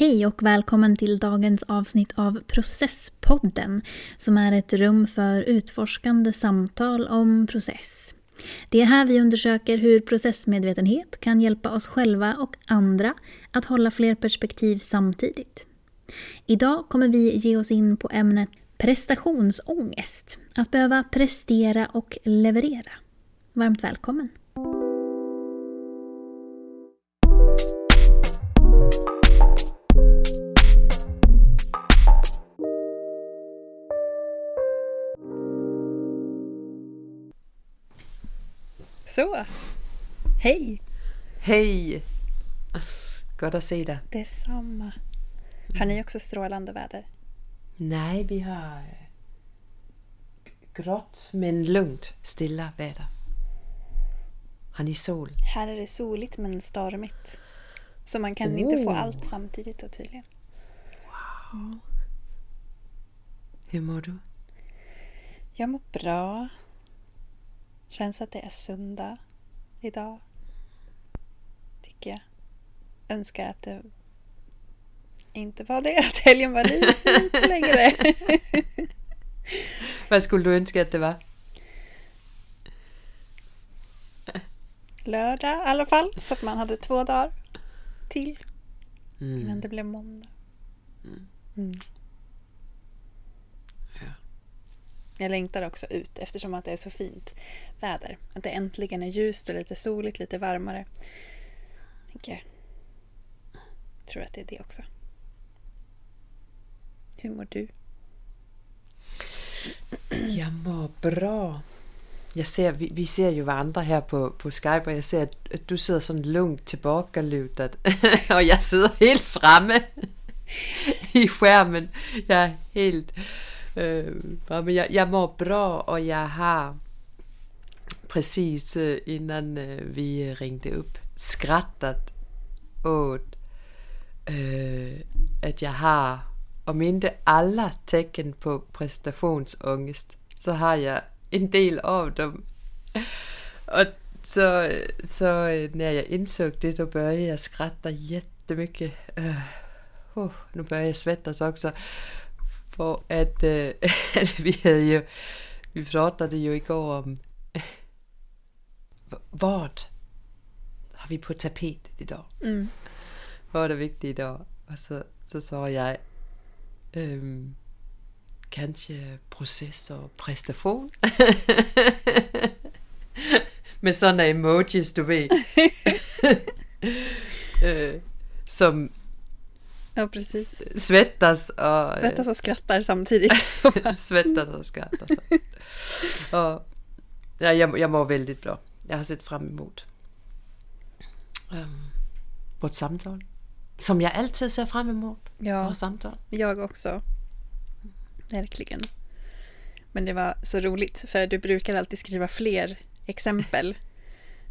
Hej och välkommen till dagens avsnitt av Processpodden som är ett rum för utforskande samtal om process. Det är här vi undersöker hur processmedvetenhet kan hjälpa oss själva och andra att hålla fler perspektiv samtidigt. Idag kommer vi ge oss in på ämnet prestationsångest. Att behöva prestera och leverera. Varmt välkommen! Så, hej! Hej! Godt at se dig. Detsamma. Har ni också strålande väder? Nej, vi har øh, grått men lugnt stilla väder. Har ni sol? Här är det soligt men stormigt. Så man kan inte få Oh. allt samtidigt och tydligen. Hur mår du? Jag mår bra. Känns att det är söndag idag. Tycker jag. Önskar att det inte var det. Att helgen var lite, längre. Hvad skulle du ønske, at det var? Lördag i alla fall. Så att man hade två dagar till innan Mm. det blev måndag. Mm. Ja. Jag längtar också ut eftersom att det är så fint väder. Att det äntligen är ljust och lite soligt, lite varmare. Jag. Tror att det är det också. Hur mår du? Jeg mår bra. Jeg ser, vi, vi ser jo hverandre her på, på Skype, og jeg ser, at, at du sidder sådan lungt tilbagelutet, og jeg sidder helt fremme i skærmen. Jeg er helt øh, men Jeg, jeg mår bra, og jeg har precis øh, innan øh, vi ringde ringte op skrattet åt, øh, at jeg har, om inte alla tecken på prestationsångest, så har jeg en del av dem. Och så, så när jag insåg det, då började jag skratta jättemycket. Uh, uh, nu börjar jag svettas också. För att uh, vi hade ju, vi pratade ju igår om vad har vi på tapetet idag? Mm. Vad är viktigt idag? Och så, så sa jag øhm, kanske process och prestation. Med sådana emojis, du vet. øh, som Ja, precis. svettas och... Svettas och skrattar samtidigt. svettas och skrattar. Och, ja, jag, jag mår väldigt bra. Jag har sett fram emot um, vårt samtal. Som jag alltid ser fram emot. Ja, Våra samtal. jag också. Verkligen. Men det var så roligt för du brukar alltid skriva fler exempel.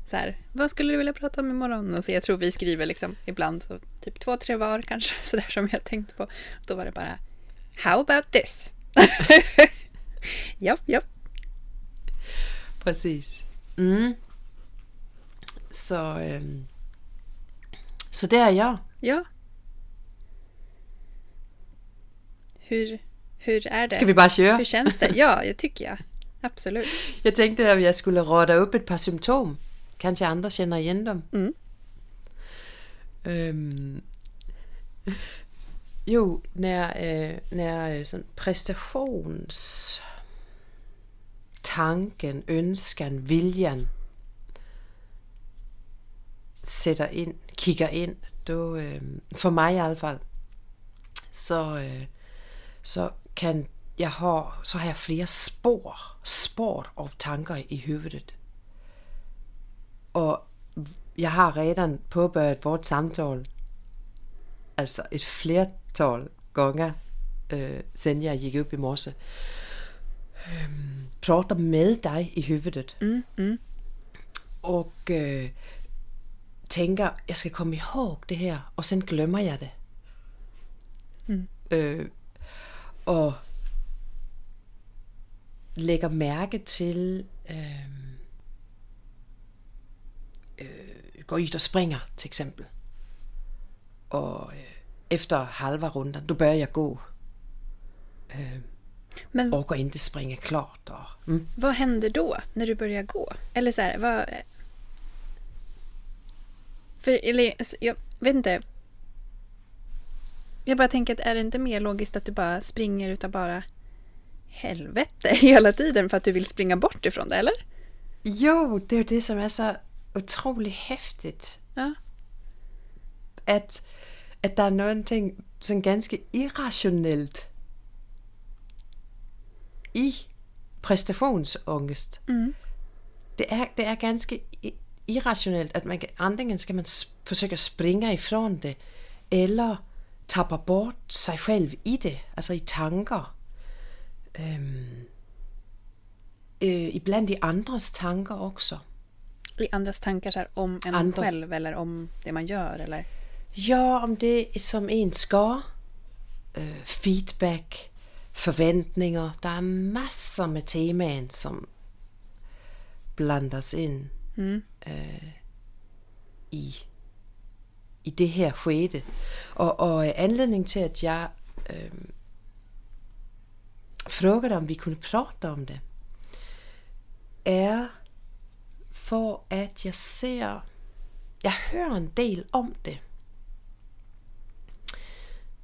Så här, vad skulle du vilja prata om imorgon? Och så jag tror vi skriver liksom ibland så, typ två, tre var kanske sådär som jag tänkt på. Då var det bara How about this? japp, japp. Precis. Mm. Så, øhm, så det är jag. Ja. Hur, hur är det? Ska vi bara köra? Hur känns det? Ja, det tycker jag. Absolut. Jag tänkte att jag skulle rada upp ett par symptom. Kanske andra känner igen dem. Mm. Øhm, jo, när, øh, när øh, sådan præstations tanken, ønskan, viljan sætter ind, kigger ind, då, øh, for mig i alla fall, så, øh, så kan jeg har, så har jeg flere spor, spår av tankar i huvudet. Og jeg har redan påbörjat vårt samtal, altså et flertal gånger, øh, sen jeg gik upp i morse, øhm, prater med dig i huvudet. Mm, mm. Och øh, tänker, jag ska komma ihåg det här och sen glömmer jag det. Mm. Øh, og lægger mærke til, øh, øh, går ud og springer, til eksempel. Og øh, efter halva rundan, då börjar jag gå. Eh, Men orkar inte springa klart. Och, mm. vad händer då när du börjar gå? Eller så här, vad... För, eller, jag vet inte. Jag bara tänker att är det inte mer logiskt att du bara springer utav bara helvete hela tiden för att du vill springa bort ifrån det, eller? Jo, det är det som är så otroligt häftigt. Ja. Att, att der er någonting sådan ganske irrationelt i præstationsångest. Mm. Det er, det er ganske irrationelt, at man antingen skal man forsøge at springe ifrån det, eller tapper bort sig selv i det, altså i tanker. Øhm, øh, iblandt i andres tanker også. I andras tankar så här, om en Andras- själv eller om det man gör eller? Ja, om det som en skal. Øh, feedback, forventninger. Der er masser med temaer, som blandes ind Mm. i, i det her skede. Og, og øh, anledning til, at jeg øh, frågade, om vi kunne prate om det, er for at jeg ser, jeg hører en del om det.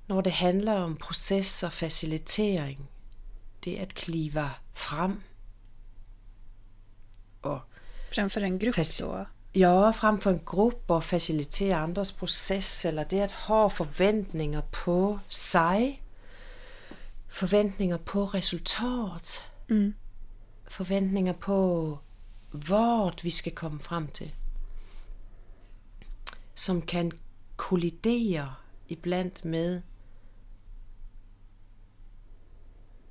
Når det handler om proces og facilitering, det at klive frem og Framför en grupp Fast- då? Ja, frem for en gruppe og facilitere andres proces, eller det at have forventninger på sig, forventninger på resultat, Mm. forventninger på, hvor vi skal komme frem til, som kan kollidere iblandt med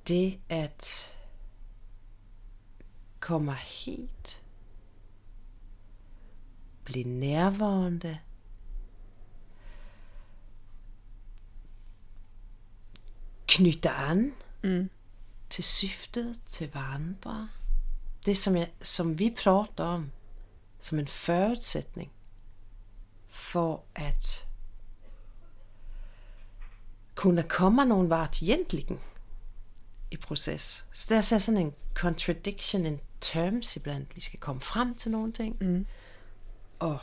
det at komme helt blive nærværende, knytte an Mm. til syftet, til hverandre. Det, som, jeg, som vi prater om, som en forudsætning for at kunne komme nogen vart egentligen i proces. Så der er så sådan en contradiction in terms iblandt. Vi skal komme frem til nogle ting, Mm. og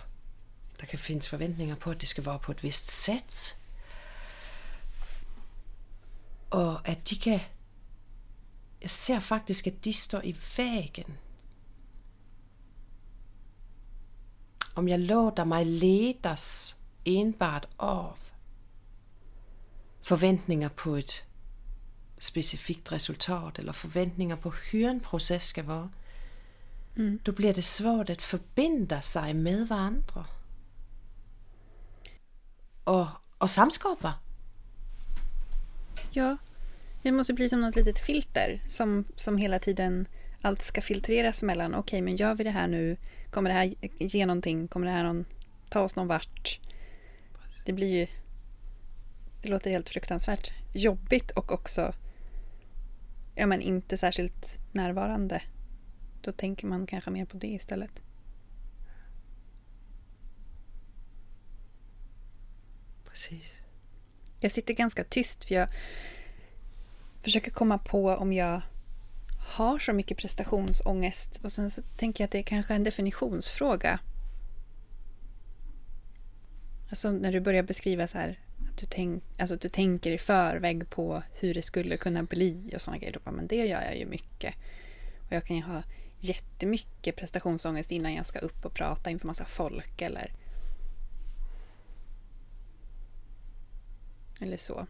der kan findes forventninger på, at det skal være på et vist sæt. Og at de kan... Jeg ser faktisk, at de står i væggen. Om jeg låter mig ledes enbart af forventninger på et specifikt resultat, eller forventninger på, hur en proces skal være, Mm. då bliver det svårt at forbinde sig med hverandre. Og, og samskapa. Ja, det måste bli som något litet filter som, som hela tiden allt ska filtreras mellan. Okej, men gör vi det här nu? Kommer det här ge någonting? Kommer det här någon, ta oss någon vart? Det blir ju... Det låter helt fruktansvärt jobbigt och också ja, men inte särskilt närvarande. Då tänker man kanske mer på det istället. Præcis. Jag sitter ganska tyst för jag försöker komma på om jag har så mycket prestationsångest. Och sen så tänker jag att det är kanske en definitionsfråga. Alltså när du börjar beskriva så här att du, tänk, alltså att du tänker i förväg på hur det skulle kunna bli och sådana grejer. Då bara, men det gör jag ju mycket. Och jag kan ju ha jättemycket prestationsångest innan jag ska upp och prata inför massa folk eller Eller så.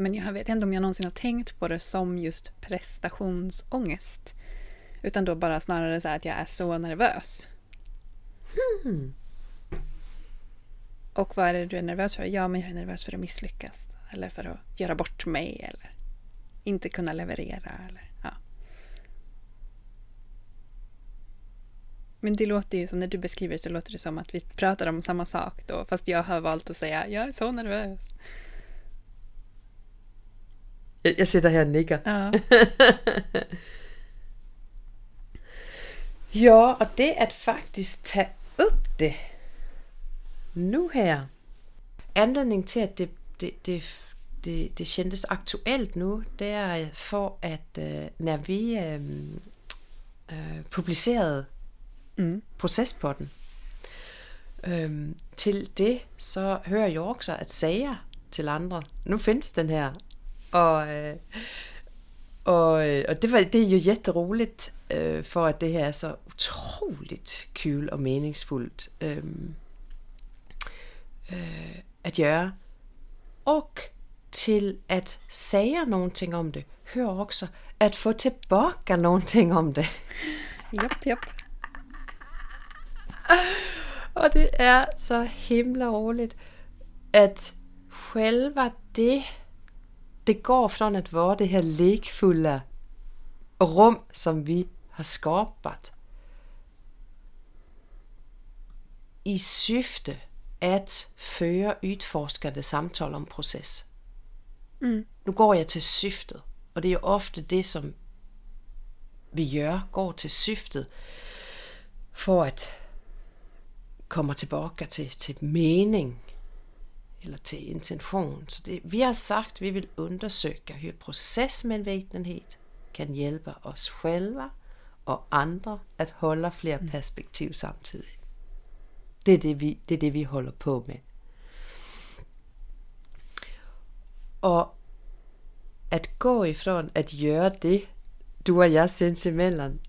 Men jag vet inte om jag någonsin har tänkt på det som just prestationsångest. Utan då bara snarare så här att jag är så nervös. Hmm. Och vad är det du är nervös för? Ja, men jag är nervös för att misslyckas. Eller för att göra bort mig. Eller inte kunna leverera. Eller, ja. Men det låter ju som när du beskriver det så låter det som att vi pratar om samma sak då. Fast jag har valt att säga jag är så nervös. Jeg, jeg sidder her og nikker. Ja. Ja, og det at faktisk tage upp det nu her. Anledningen til, at det, det, det, det, det kändes aktuelt nu, det er for, at øh, når vi øh, øh, publicerede Mm. procespotten, øh, til det, så hører jeg også, at sager til andre, nu findes den her, og, øh, og, øh, og det, var, det er jo jätteroligt, øh, for at det her er så utroligt kul og meningsfuldt øh, øh, at gøre. Og til at sige någonting om det, hører også at få tilbage någonting om det. Japp, japp. Og det er så himla roligt, at själva det, det går från att vara det här lekfulla rum som vi har skapat i syfte at føre udforskende samtaler om proces. Mm. Nu går jeg til syftet, og det er jo ofte det, som vi gør, går til syftet, for at komme tilbage til, til mening, eller til intention. Så det, vi har sagt, vi vil undersøge, hur processmedvetenhed kan hjælpe os själva og andre at holde flere perspektiv samtidig. Det er det, vi, det er det, vi holder på med. Og at gå ifrån at gøre det, du og jeg sinsemellan,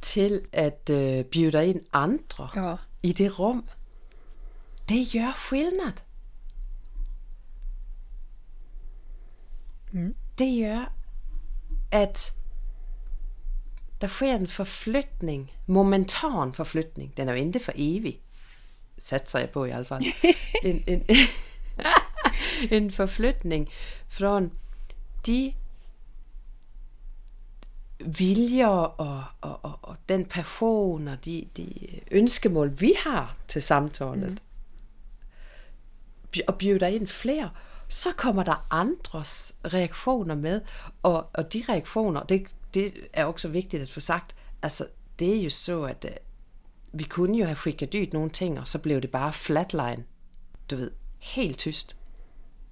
til at øh, bjuda ind andre Ja. i det rum, det gør skillnad. Mm. Det gør, at der sker en forflytning, momentan forflytning. Den er jo ikke for evig, satser jeg på i hvert fald. En, en, en forflytning fra de viljer og, og, og, og den person og de, de ønskemål, vi har til samtalen, mm. og bjuder ind flere, så kommer der andres reaktioner med, og, og de reaktioner, det, det er også vigtigt at få sagt, altså det er jo så, at uh, vi kunne jo have ud nogle ting, og så blev det bare flatline, du ved, helt tyst.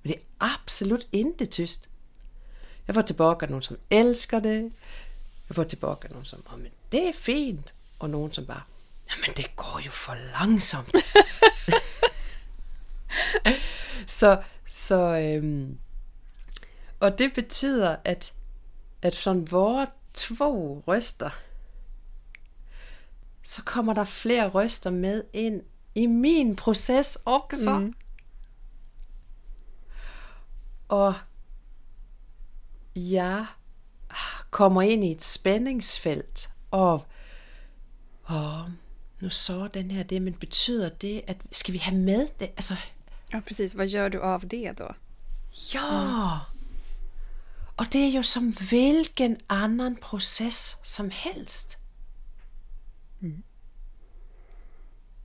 Men det er absolut ikke tyst. Jeg får tilbage nogen, som elsker det. Jeg får tilbage nogen, som, oh, men det er fint. Og nogen, som bare, jamen det går jo for langsomt. så, så, øhm, og det betyder, at, at sådan vores to røster, så kommer der flere røster med ind i min proces også. Mm. Og jeg kommer ind i et spændingsfelt og åh, nu så den her det, men betyder det, at skal vi have med det? Altså, Ja, precis. Vad gör du av det då? ja. Og det er jo som hvilken anden proces som helst.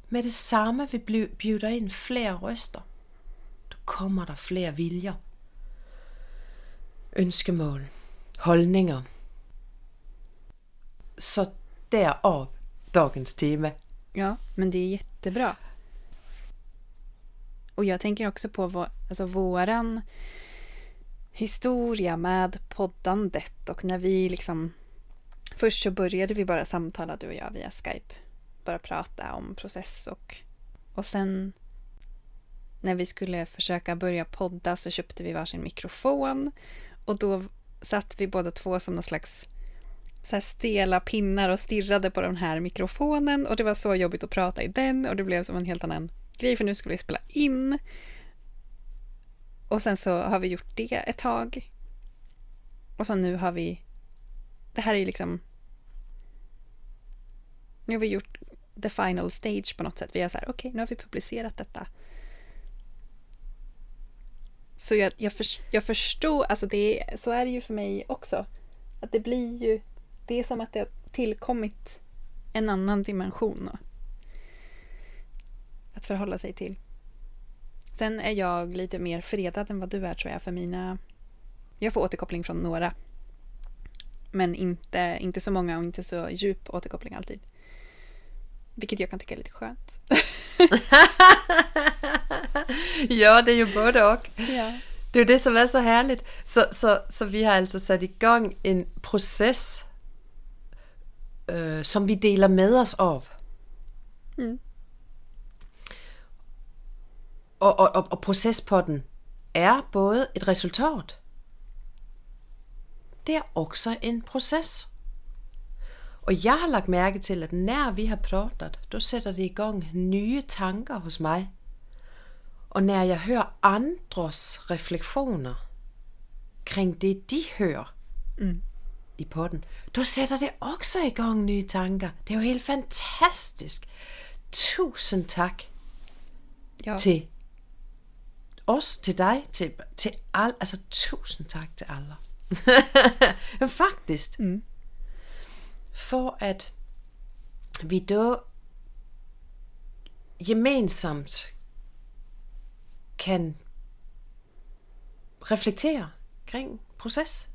Med det samme vi bjuder ind flere røster. Der kommer der flere viljer. Ønskemål. Holdninger. Så derav dagens tema. Ja, men det är jättebra. Och jag tänker också på vår, alltså våran historia med poddandet. Och när vi liksom... Först så började vi bara samtala du och jag via Skype. Bara prata om process och, och sen när vi skulle försöka börja podda så köpte vi varsin mikrofon. Och då satt vi båda två som någon slags så här stela pinnar och stirrade på den här mikrofonen. Och det var så jobbigt att prata i den och det blev som en helt annan grej för nu skulle vi spela in. Och sen så har vi gjort det ett tag. Och så nu har vi... Det här är ju liksom... Nu har vi gjort the final stage på något sätt. Vi är så här, okej, nu har vi publicerat detta. Så jag, jag, för, jag förstår, alltså det, så är det ju för mig också. Att det blir ju, det är som att det har tillkommit en annan dimension att förhålla sig till. Sen är jag lite mer fredad än vad du är tror jag för mina... Jag får återkoppling från några. Men inte, inte så många och inte så djup återkoppling alltid. Vilket jag kan tycka är lite skönt. ja, det är ju både och. ja. Det är ju det som är så härligt. Så, så, så vi har alltså satt igång en process øh, som vi deler med os av. Mm. Og, og, og, og procespotten er både et resultat. Det er også en proces. Og jeg har lagt mærke til, at når vi har pratet, då sætter det i gang nye tanker hos mig. Og når jeg hører andres refleksioner kring det, de hører Mm. i potten, då sætter det også i gang nye tanker. Det er jo helt fantastisk. Tusind tak Ja. til os, til dig, til, til alle. Altså tusind tak til alle. Faktisk, Mm. for at vi då gemensamt kan reflektere kring proces.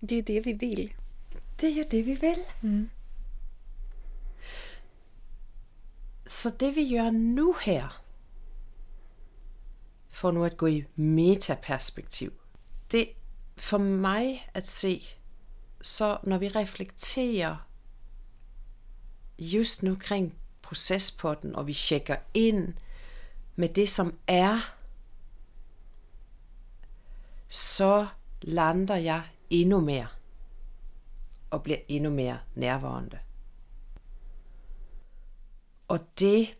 Det är det vi vill. Det er jo det, vi vil. Mm. Så det vi gør nu her, for nu at gå i metaperspektiv, det for mig at se, så når vi reflekterer just nu kring procespotten, og vi tjekker ind med det, som er, så lander jeg endnu mere og bliver endnu mere nærværende. Og det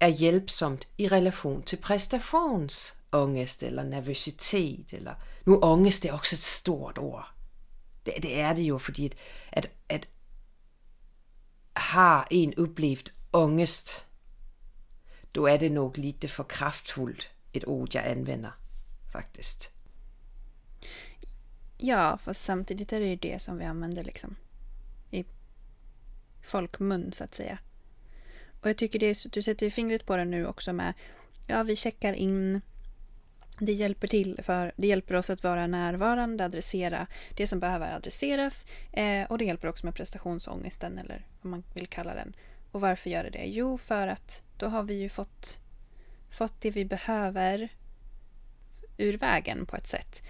er hjælpsomt i relation til præstationsangst eller nervøsitet. Eller, nu angst er også et stort ord. Det, det er det jo, fordi at, at, at har en oplevet angst, då er det nok lite for kraftfuldt et ord, jeg anvender, faktisk. Ja, fast samtidigt är det ju det som vi använder liksom i folkmun så att säga. Och jag tycker det är, så- du sätter fingret på det nu också med, ja vi checkar in, det hjälper till för, det hjälper oss att vara närvarande, adressera det som behöver adresseras eh, och det hjälper också med prestationsångesten eller vad man vill kalla den. Och varför gör det det? Jo, för att då har vi ju fått, fått det vi behöver ur vägen på ett sätt.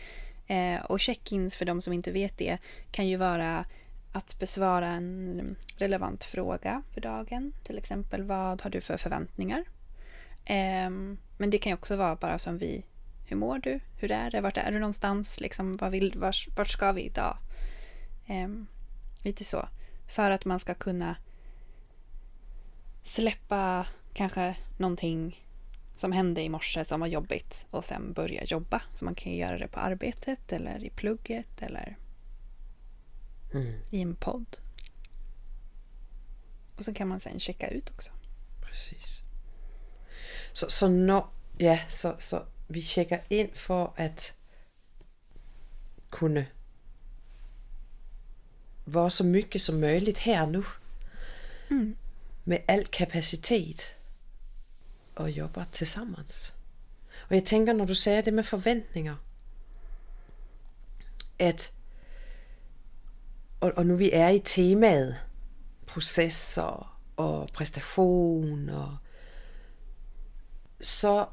Eh, och check-ins för de som inte vet det kan ju vara att besvara en relevant fråga för dagen. Till exempel vad har du för förväntningar? Ehm, men det kan ju också vara bara som vi, hur mår du? Hur är det? Vart är du någonstans? Liksom, vad vill, vart, vart ska vi idag? Ehm, lite så. För att man ska kunna släppa kanske någonting som hände i morse som var jobbigt och sen börja jobba. Så man kan ju göra det på arbetet eller i plugget eller Mm. i en podd. Och så kan man sen checka ut också. Præcis. Så, så når, ja, så, så vi tjekker ind for at kunne være så mycket som möjligt her nu. Mm. Med al kapacitet. Og jobber tillsammans. Og jeg tænker, når du sagde det med forventninger, at, og, og nu vi er i temaet, processer og præstation og så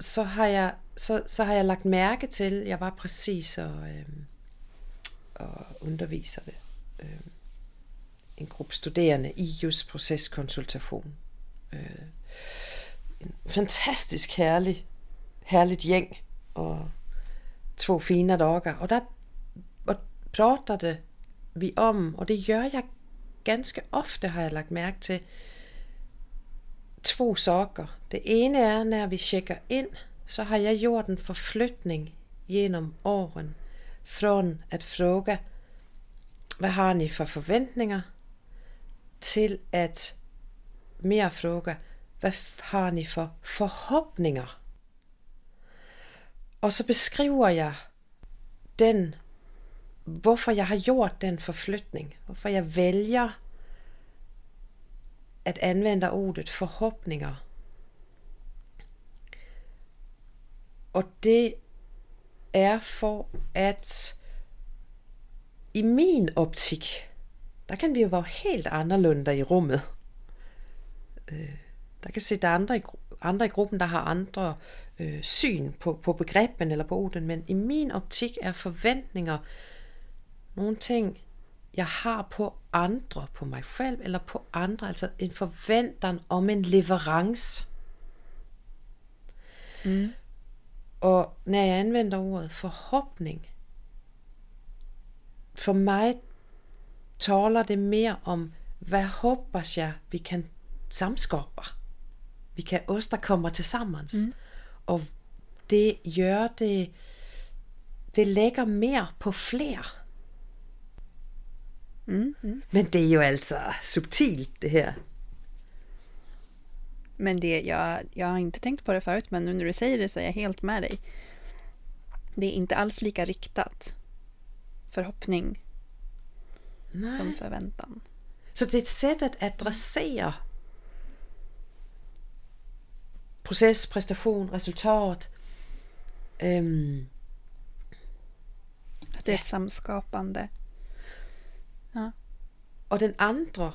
så har jeg så, så har jeg lagt mærke til jeg var præcis og, øh, og underviser det Øh, en gruppe studerende i just proceskonsultation øh, en fantastisk herlig herligt gäng og to fine dagar Og der pratade vi om, og det gør jeg ganske ofte, har jeg lagt mærke til, to saker. Det ene er, når vi tjekker ind, så har jeg gjort en forflytning gennem åren, fra at fråga, hvad har ni for forventninger, til at mere fråga, hvad har ni for forhåbninger? Og så beskriver jeg den hvorfor jeg har gjort den forflytning. Hvorfor jeg vælger at anvende ordet forhåbninger. Og det er for at i min optik, der kan vi jo være helt annorlunda i rummet. Øh, der kan sidde andre i, andre i gruppen, der har andre øh, syn på, på begrebene eller på orden, men i min optik er forventninger nogle ting, jeg har på andre, på mig selv eller på andre, altså en forventning om en leverance. Mm. Og når jeg anvender ordet forhåbning, for mig taler det mere om, hvad håber jeg, vi kan samskabe. Vi kan åstadkomma tillsammans. Mm. Og det gør det, det lægger mere på flere. Mm, mm. Men det er jo altså subtilt det här. Men det, jag, jag har inte tänkt på det förut, men nu när du säger det så är jag helt med dig. Det är inte alls lika riktat förhoppning Nej. som förväntan. Så det är ett sätt att adressera proces, præstation, resultat. Øhm, det er et samskapande. Ja. Og den andre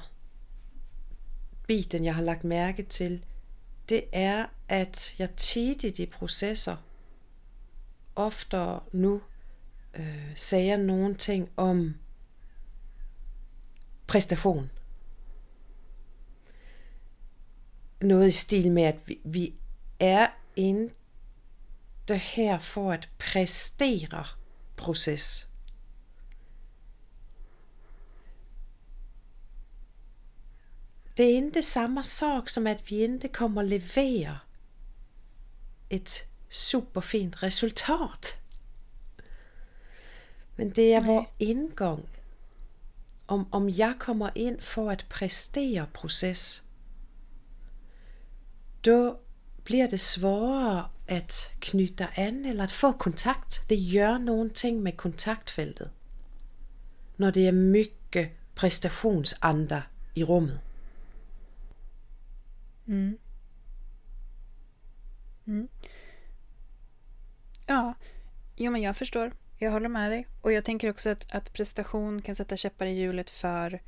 biten, jeg har lagt mærke til, det er, at jeg tit i processer ofte nu øh, sager nogle ting om præstation. Noget i stil med, at vi, vi er inte här for at prestera process. Det är inte samma sak som att vi inte kommer leverera ett superfint resultat. Men det är vår ingång. Om, om jag kommer in för att prestera process, då bliver det svårere at knytte dig an eller at få kontakt. Det gør nogle ting med kontaktfeltet, når det er mycket præstationsanda i rummet. Mm. Mm. Ja, jo men jag förstår. Jag håller med dig. Och jag tänker också att, att prestation kan sätta käppar i hjulet för,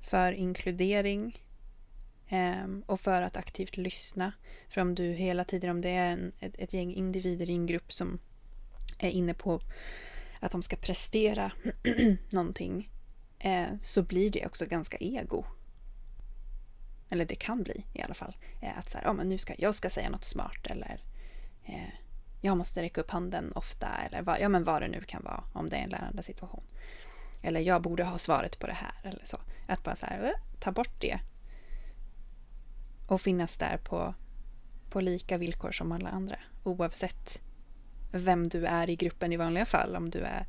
för inkludering Um, och för att aktivt lyssna. För om du hela tiden, om det är en, ett, ett, gäng individer i en grupp som är inne på att de ska prestera någonting eh, så blir det också ganska ego. Eller det kan bli i alla fall. Att så här, oh, men nu ska, jag ska säga något smart eller eh, jag måste räcka upp handen ofta eller vad, ja, men vad det nu kan vara om det är en lärande situation. Eller jag borde ha svaret på det här eller så. Att bara så här, eh, ta bort det och finnas där på, på lika villkor som alla andra. Oavsett vem du är i gruppen i vanliga fall. Om du är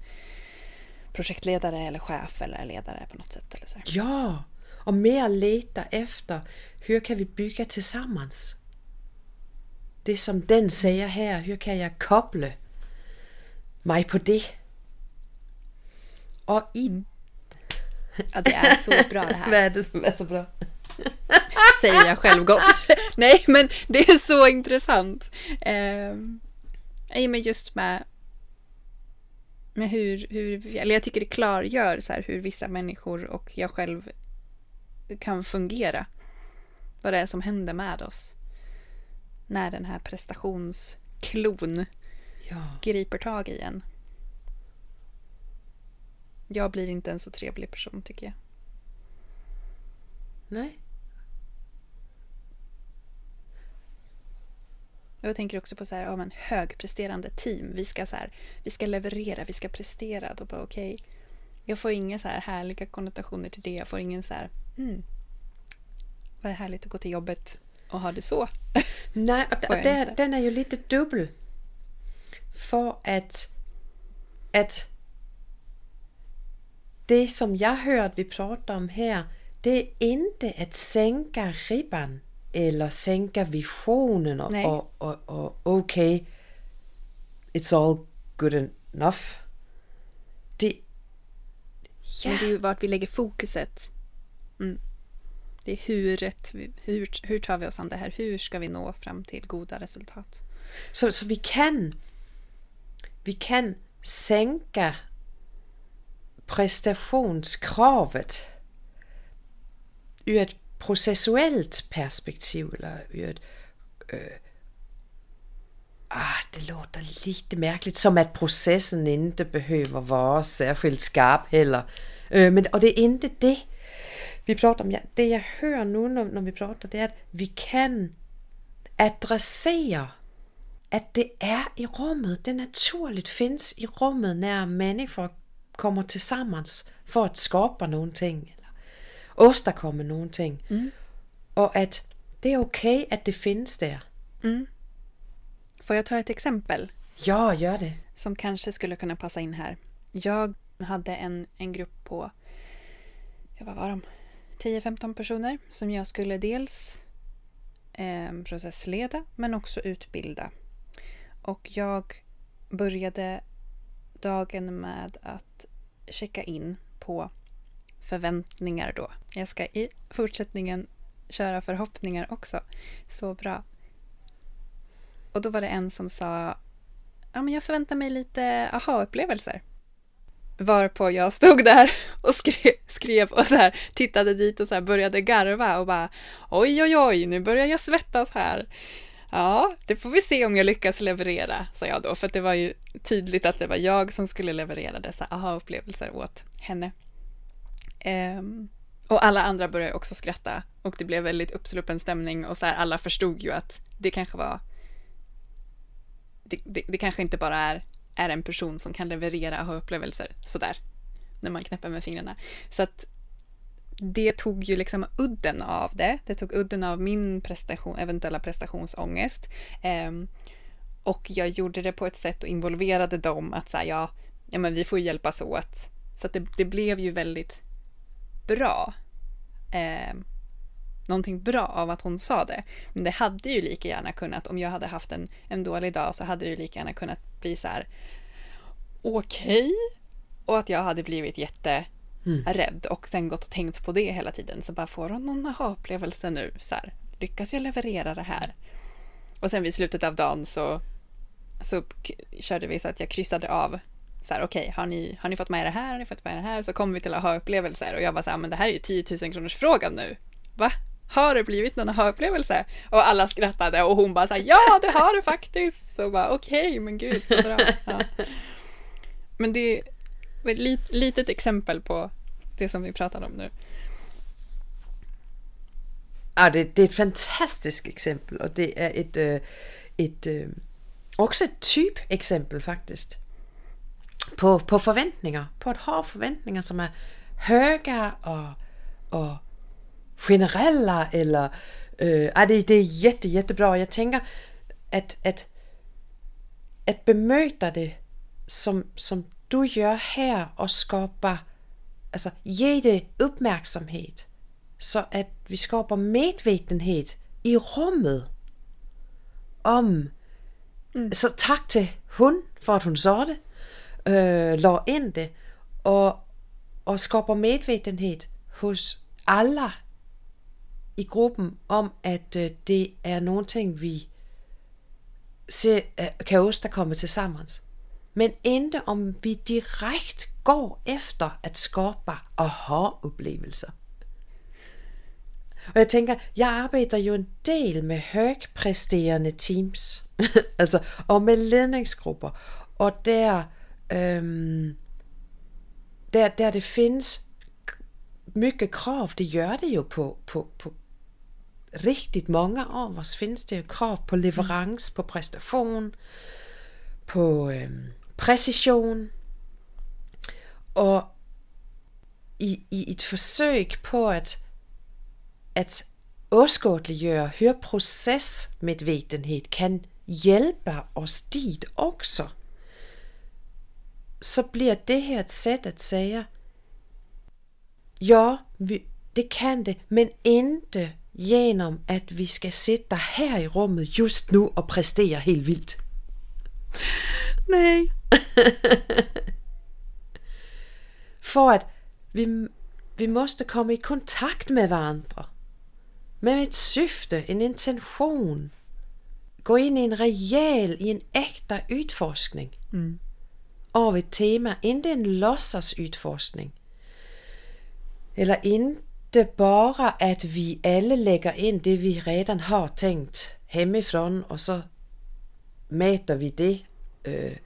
projektledare eller chef eller ledare på något sätt. Eller så. Ja, och mer leta efter hur kan vi bygga tillsammans? Det som den säger här, hur kan jag koppla mig på det? Och i... Ja, det är så bra det här. Vad är det som är så bra? Säger jag självgott. Nej, men det är så intressant. Eh, men just med, med hur, hur, eller jag tycker det klargör så här hur vissa människor och jag själv kan fungera. Vad det är som händer med oss. När den här prestationsklon ja. griper tag i en. Jag blir inte en så trevlig person tycker jag. Nej. Jag tänker också på så här, ja, men högpresterande team. Vi ska, så här, vi ska leverera, vi ska prestera. Då bara okej. Okay. Jag får inga så här härliga konnotationer till det. Jag får ingen så här, mm, vad är härligt att gå till jobbet och ha det så. Nej, och där, den är ju lite dubbel. För att, att det som jag hör att vi pratar om här, det är inte att sänka ribban eller sänka visionen och, och, och, och okej, okay, it's all good enough. Ja. Men det är ju vart vi lägger fokuset. Mm. Det är huret, hur, hur tar vi oss an det här? Hur ska vi nå fram till goda resultat? Så, så vi kan vi kan sänka prestationskravet ur et processuelt perspektiv, eller ur et... Øh, ah, det låter lite mærkeligt, som at processen ikke behøver være særskilt skarp heller. Øh, men, og det er ikke det, vi prater om. Ja, det jeg hører nu, når, når vi prater, det er, at vi kan adressere, at det er i rummet, det naturligt findes i rummet, når mennesker kommer til sammen for at skabe nogle ting, eller åstadkomme nogle ting. Mm. Og at det okej okay, att det finns där. Mm. Får jag ta ett exempel? Ja, gör det. Som kanske skulle kunna passa in här. Jag hade en, en grupp på, ja, vad var de? 10-15 personer som jag skulle dels eh, processleda men också utbilda. Och jag började dagen med att checka in på förväntningar då. Jag ska i fortsättningen köra förhoppningar också. Så bra. Och då var det en som sa ja, men jag förväntar mig lite aha-upplevelser. Varpå jag stod där och skrev, skrev och så här tittade dit och så här började garva och bara oj oj oj nu börjar jag svettas här. Ja, det får vi se om jag lyckas leverera, sa jag då, för det var ju tydligt att det var jag som skulle leverera dessa aha-upplevelser åt henne. Um, och alla andra började också skratta och det blev väldigt uppsluppen stämning och så här, alla förstod ju att det kanske var det, det, det kanske inte bara är, är en person som kan leverera aha-upplevelser sådär när man knäpper med fingrarna. Så att det tog ju liksom udden av det. Det tog udden av min prestation, eventuella prestationsångest. Um, och jag gjorde det på ett sätt och involverade dem att säga ja, ja men vi får hjälpas åt. Så att det, det blev ju väldigt bra. Eh, någonting bra av att hon sa det. Men det hade ju lika gärna kunnat, om jag hade haft en, en dålig dag så hade det ju lika gärna kunnat bli så här okej okay. och att jag hade blivit jätte mm. rädd och sen gått och tänkt på det hela tiden. Så bara får hon någon aha-upplevelse nu? Så här, lyckas jag leverera det här? Och sen vid slutet av dagen så, så körde vi så att jag kryssade av så här, okej, okay, har, ni, har ni fått med det här, har ni fått med det här? Så kommer vi till aha-upplevelser och jag var så här, men det här är ju 10 000 kronors frågan nu. Va? Har det blivit någon aha-upplevelse? Och alla skrattade och hon bara så här, ja det har det faktiskt. Så bara okej, okay, men gud så bra. Ja. Men det är ett litet exempel på det som vi pratade om nu. Ja, det, det är ett fantastiskt exempel och det är ett, øh, ett, øh, också ett typexempel faktiskt. På, på förväntningar, på att ha förväntningar som är höga och, och generella eller øh, ja, det, det är jätte, jättebra. Jag tänker att, att, att bemöta det som, som du gör här och skapa altså ge det uppmärksamhet, så at vi skaber medvetenhed i rummet om, mm. så tak til hun, for at hun så det, øh, lå ind det, og, og skaber medvetenhed hos alle i gruppen om, at øh, det er nogle ting, vi se, øh, kan åstadkomme til sammen. Men endte om vi direkte går efter at skabe aha-oplevelser. Og jeg tænker, jeg arbejder jo en del med højpræsterende teams, altså, og med ledningsgrupper, og der, øhm, der, der det findes mye krav, det gør det jo på, på, på riktigt många av oss finns det krav på leverans, på præstation, på øhm, præcision, og i, i et forsøg på at, at åskådeliggøre, høre procesmedvetenhed kan hjælpe os dit også, så bliver det her et sæt at sige, ja, vi, det kan det, men ikke genom at vi skal sidde der her i rummet just nu og præstere helt vildt. Nej. for at vi, vi måste komme i kontakt med varandra. Med et syfte, en intention. Gå ind i en rejäl, i en äkta utforskning. Mm. Av et tema, inte en låtsas utforskning. Eller inte inte bara att vi alla lägger in det vi redan har tänkt hemifrån och så mäter vi det øh,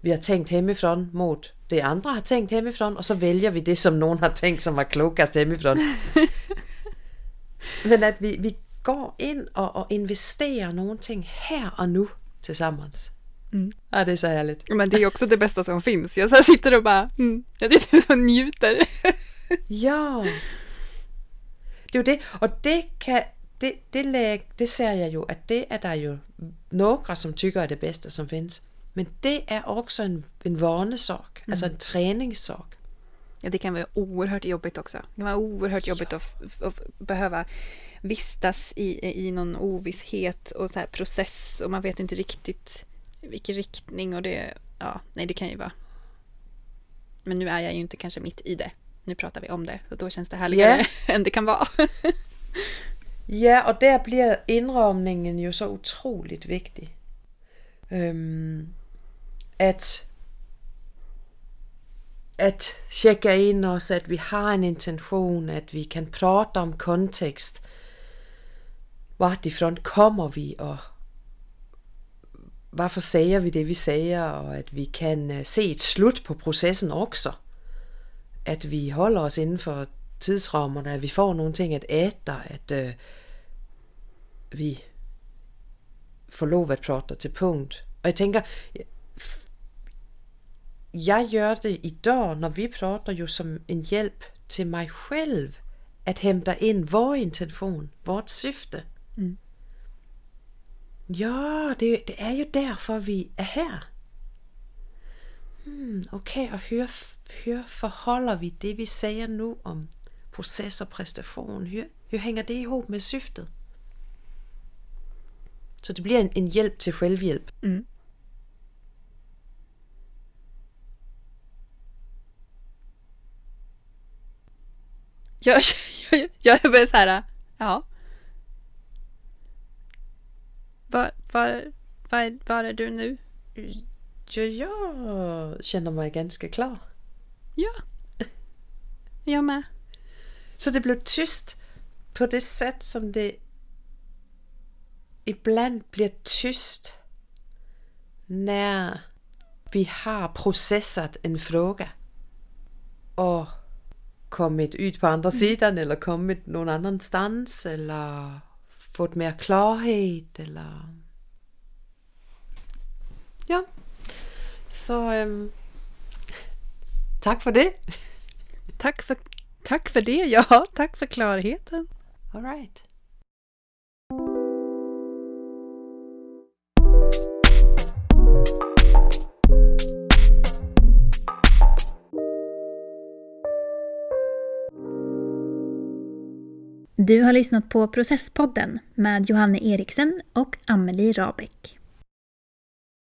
vi har tänkt hemifrån mot det andra har tänkt hemifrån och så väljer vi det som någon har tänkt som var klokast hemifrån. Men att vi, vi går in och, och investerar någonting här och nu tillsammans. Mm. Ja, det är så härligt. Men det är också det bästa som finns. Jag så här sitter och bara, mm, jag sitter och njuter. Ja. Det är ju det. Och det kan, det, det, läg, det ser jag ju att det är där ju några som tycker är det bästa som finns. Men det är också en, en vanesak, mm. alltså en träningssak. Ja, det kan vara oerhört jobbigt också. Det kan vara oerhört jobbigt ja. att, att, behöva vistas i, i någon ovisshet och så här process och man vet inte riktigt vilken riktning och det, ja, nej det kan ju vara. Men nu är jag ju inte kanske mitt i det. Nu pratar vi om det och då känns det härligare yeah. än det kan vara. ja, och där blir inramningen ju så otroligt viktig. Um, att, att checka in oss, att vi har en intention, att vi kan prata om kontext. Vartifrån kommer vi och varför säger vi det vi säger och att vi kan øh, se ett slut på processen också. Att vi håller oss inden for tidsrammerne, at vi får nogle ting at äta, at øh, vi får lov at prata til punkt. Og jeg tænker, jeg gør det i dag, når vi prater jo som en hjælp til mig selv, at hämta in vår intention, vårt syfte. Mm. Ja, det, det er jo derfor, vi er her. Hmm, okay, og hør, hør, forholder vi det, vi siger nu om proces og præstation, hør, hør hænger det ihop med syftet? Så det bliver en, en hjælp til selvhjælp. Mm. Jag, jag, jag börjar så här, ja. Var, var, var, var är du nu? Ja, jag känner mig ganska klar. Ja. Jag med. Så det blev tyst på det sätt som det ibland blir tyst när vi har processat en fråga och kommit ut på andra sidan eller kommit någon annanstans eller fått mer klarhet eller ja. Så um, tack för det. Tack för, tack för det, ja. Tack för klarheten. All right. Du har lyssnat på Processpodden med Johanne Eriksen och Amelie Rabeck.